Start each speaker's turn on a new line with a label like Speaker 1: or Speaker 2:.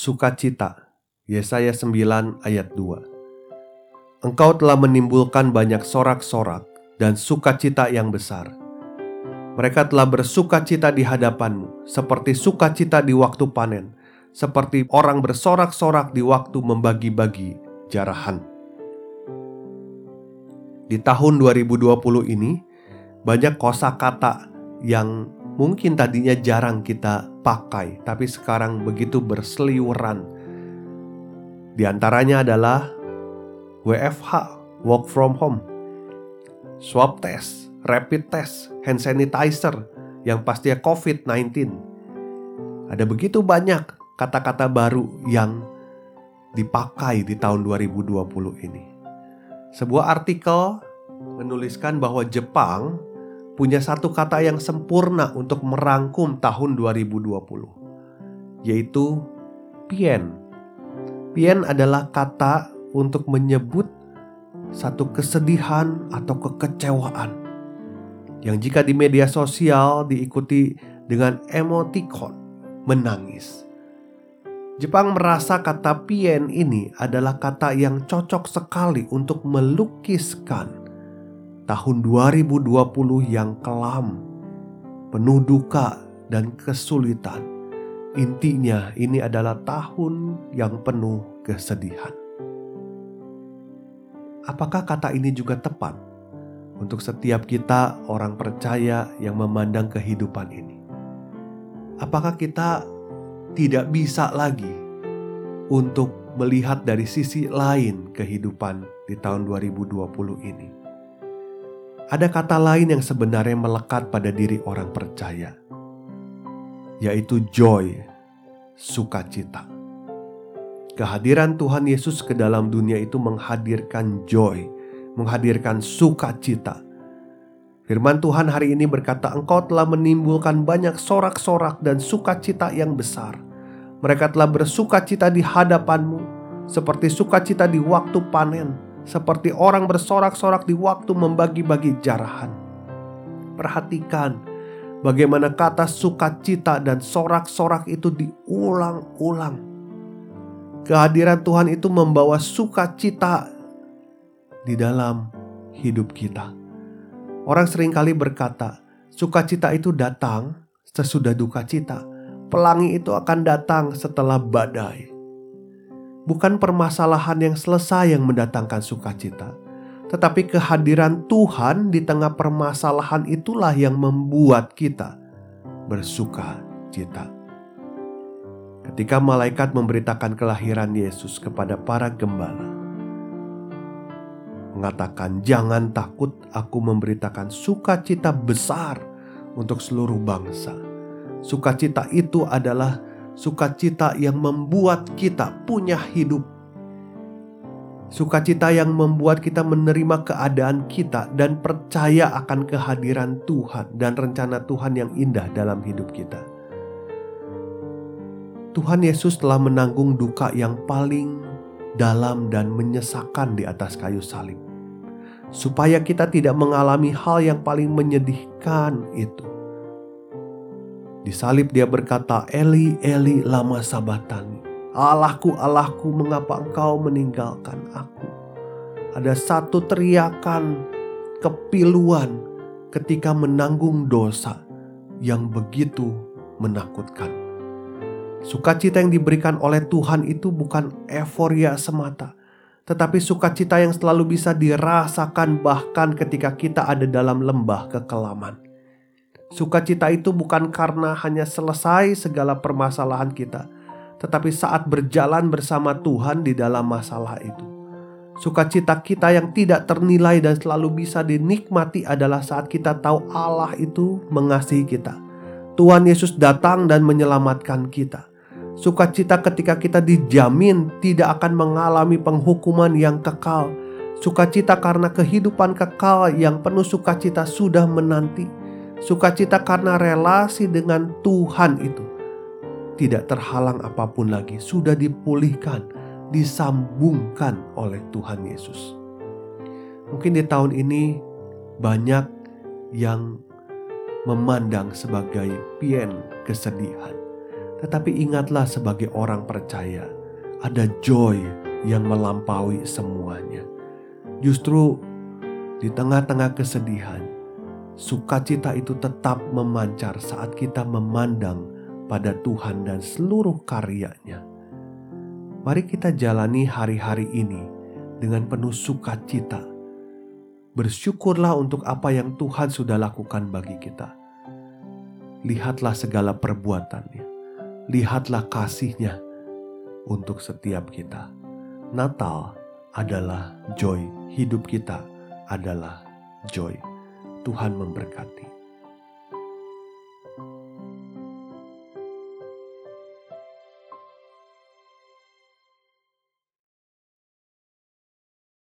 Speaker 1: Sukacita Yesaya 9 ayat 2 Engkau telah menimbulkan banyak sorak-sorak dan sukacita yang besar. Mereka telah bersukacita di hadapanmu, seperti sukacita di waktu panen, seperti orang bersorak-sorak di waktu membagi-bagi jarahan. Di tahun 2020 ini, banyak kosakata yang mungkin tadinya jarang kita pakai, tapi sekarang begitu berseliweran. Di antaranya adalah WFH, work from home, swab test, rapid test, hand sanitizer, yang pastinya COVID-19. Ada begitu banyak kata-kata baru yang dipakai di tahun 2020 ini. Sebuah artikel menuliskan bahwa Jepang punya satu kata yang sempurna untuk merangkum tahun 2020, yaitu pien. Pien adalah kata untuk menyebut satu kesedihan atau kekecewaan yang jika di media sosial diikuti dengan emoticon menangis. Jepang merasa kata pien ini adalah kata yang cocok sekali untuk melukiskan tahun 2020 yang kelam, penuh duka dan kesulitan. Intinya, ini adalah tahun yang penuh kesedihan. Apakah kata ini juga tepat untuk setiap kita, orang percaya yang memandang kehidupan ini? Apakah kita tidak bisa lagi untuk melihat dari sisi lain kehidupan di tahun 2020 ini? Ada kata lain yang sebenarnya melekat pada diri orang percaya, yaitu joy, sukacita. Kehadiran Tuhan Yesus ke dalam dunia itu menghadirkan joy, menghadirkan sukacita. Firman Tuhan hari ini berkata, "Engkau telah menimbulkan banyak sorak-sorak dan sukacita yang besar. Mereka telah bersukacita di hadapanmu, seperti sukacita di waktu panen." Seperti orang bersorak-sorak di waktu membagi-bagi jarahan. Perhatikan bagaimana kata sukacita dan sorak-sorak itu diulang-ulang. Kehadiran Tuhan itu membawa sukacita di dalam hidup kita. Orang sering kali berkata, sukacita itu datang sesudah duka cita. Pelangi itu akan datang setelah badai bukan permasalahan yang selesai yang mendatangkan sukacita, tetapi kehadiran Tuhan di tengah permasalahan itulah yang membuat kita bersuka cita. Ketika malaikat memberitakan kelahiran Yesus kepada para gembala, mengatakan, "Jangan takut, aku memberitakan sukacita besar untuk seluruh bangsa." Sukacita itu adalah sukacita yang membuat kita punya hidup. Sukacita yang membuat kita menerima keadaan kita dan percaya akan kehadiran Tuhan dan rencana Tuhan yang indah dalam hidup kita. Tuhan Yesus telah menanggung duka yang paling dalam dan menyesakan di atas kayu salib, supaya kita tidak mengalami hal yang paling menyedihkan itu di salib dia berkata, Eli, Eli, lama sabatani. Allahku, Allahku, mengapa engkau meninggalkan aku? Ada satu teriakan kepiluan ketika menanggung dosa yang begitu menakutkan. Sukacita yang diberikan oleh Tuhan itu bukan euforia semata, tetapi sukacita yang selalu bisa dirasakan bahkan ketika kita ada dalam lembah kekelaman. Sukacita itu bukan karena hanya selesai segala permasalahan kita, tetapi saat berjalan bersama Tuhan di dalam masalah itu. Sukacita kita yang tidak ternilai dan selalu bisa dinikmati adalah saat kita tahu Allah itu mengasihi kita. Tuhan Yesus datang dan menyelamatkan kita. Sukacita ketika kita dijamin tidak akan mengalami penghukuman yang kekal. Sukacita karena kehidupan kekal yang penuh sukacita sudah menanti. Sukacita karena relasi dengan Tuhan itu tidak terhalang apa pun lagi, sudah dipulihkan disambungkan oleh Tuhan Yesus. Mungkin di tahun ini banyak yang memandang sebagai pien kesedihan. Tetapi ingatlah sebagai orang percaya, ada joy yang melampaui semuanya. Justru di tengah-tengah kesedihan, sukacita itu tetap memancar saat kita memandang pada Tuhan dan seluruh karyanya Mari kita jalani hari-hari ini dengan penuh sukacita. Bersyukurlah untuk apa yang Tuhan sudah lakukan bagi kita. Lihatlah segala perbuatannya. Lihatlah kasihnya untuk setiap kita. Natal adalah joy. Hidup kita adalah joy. Tuhan memberkati.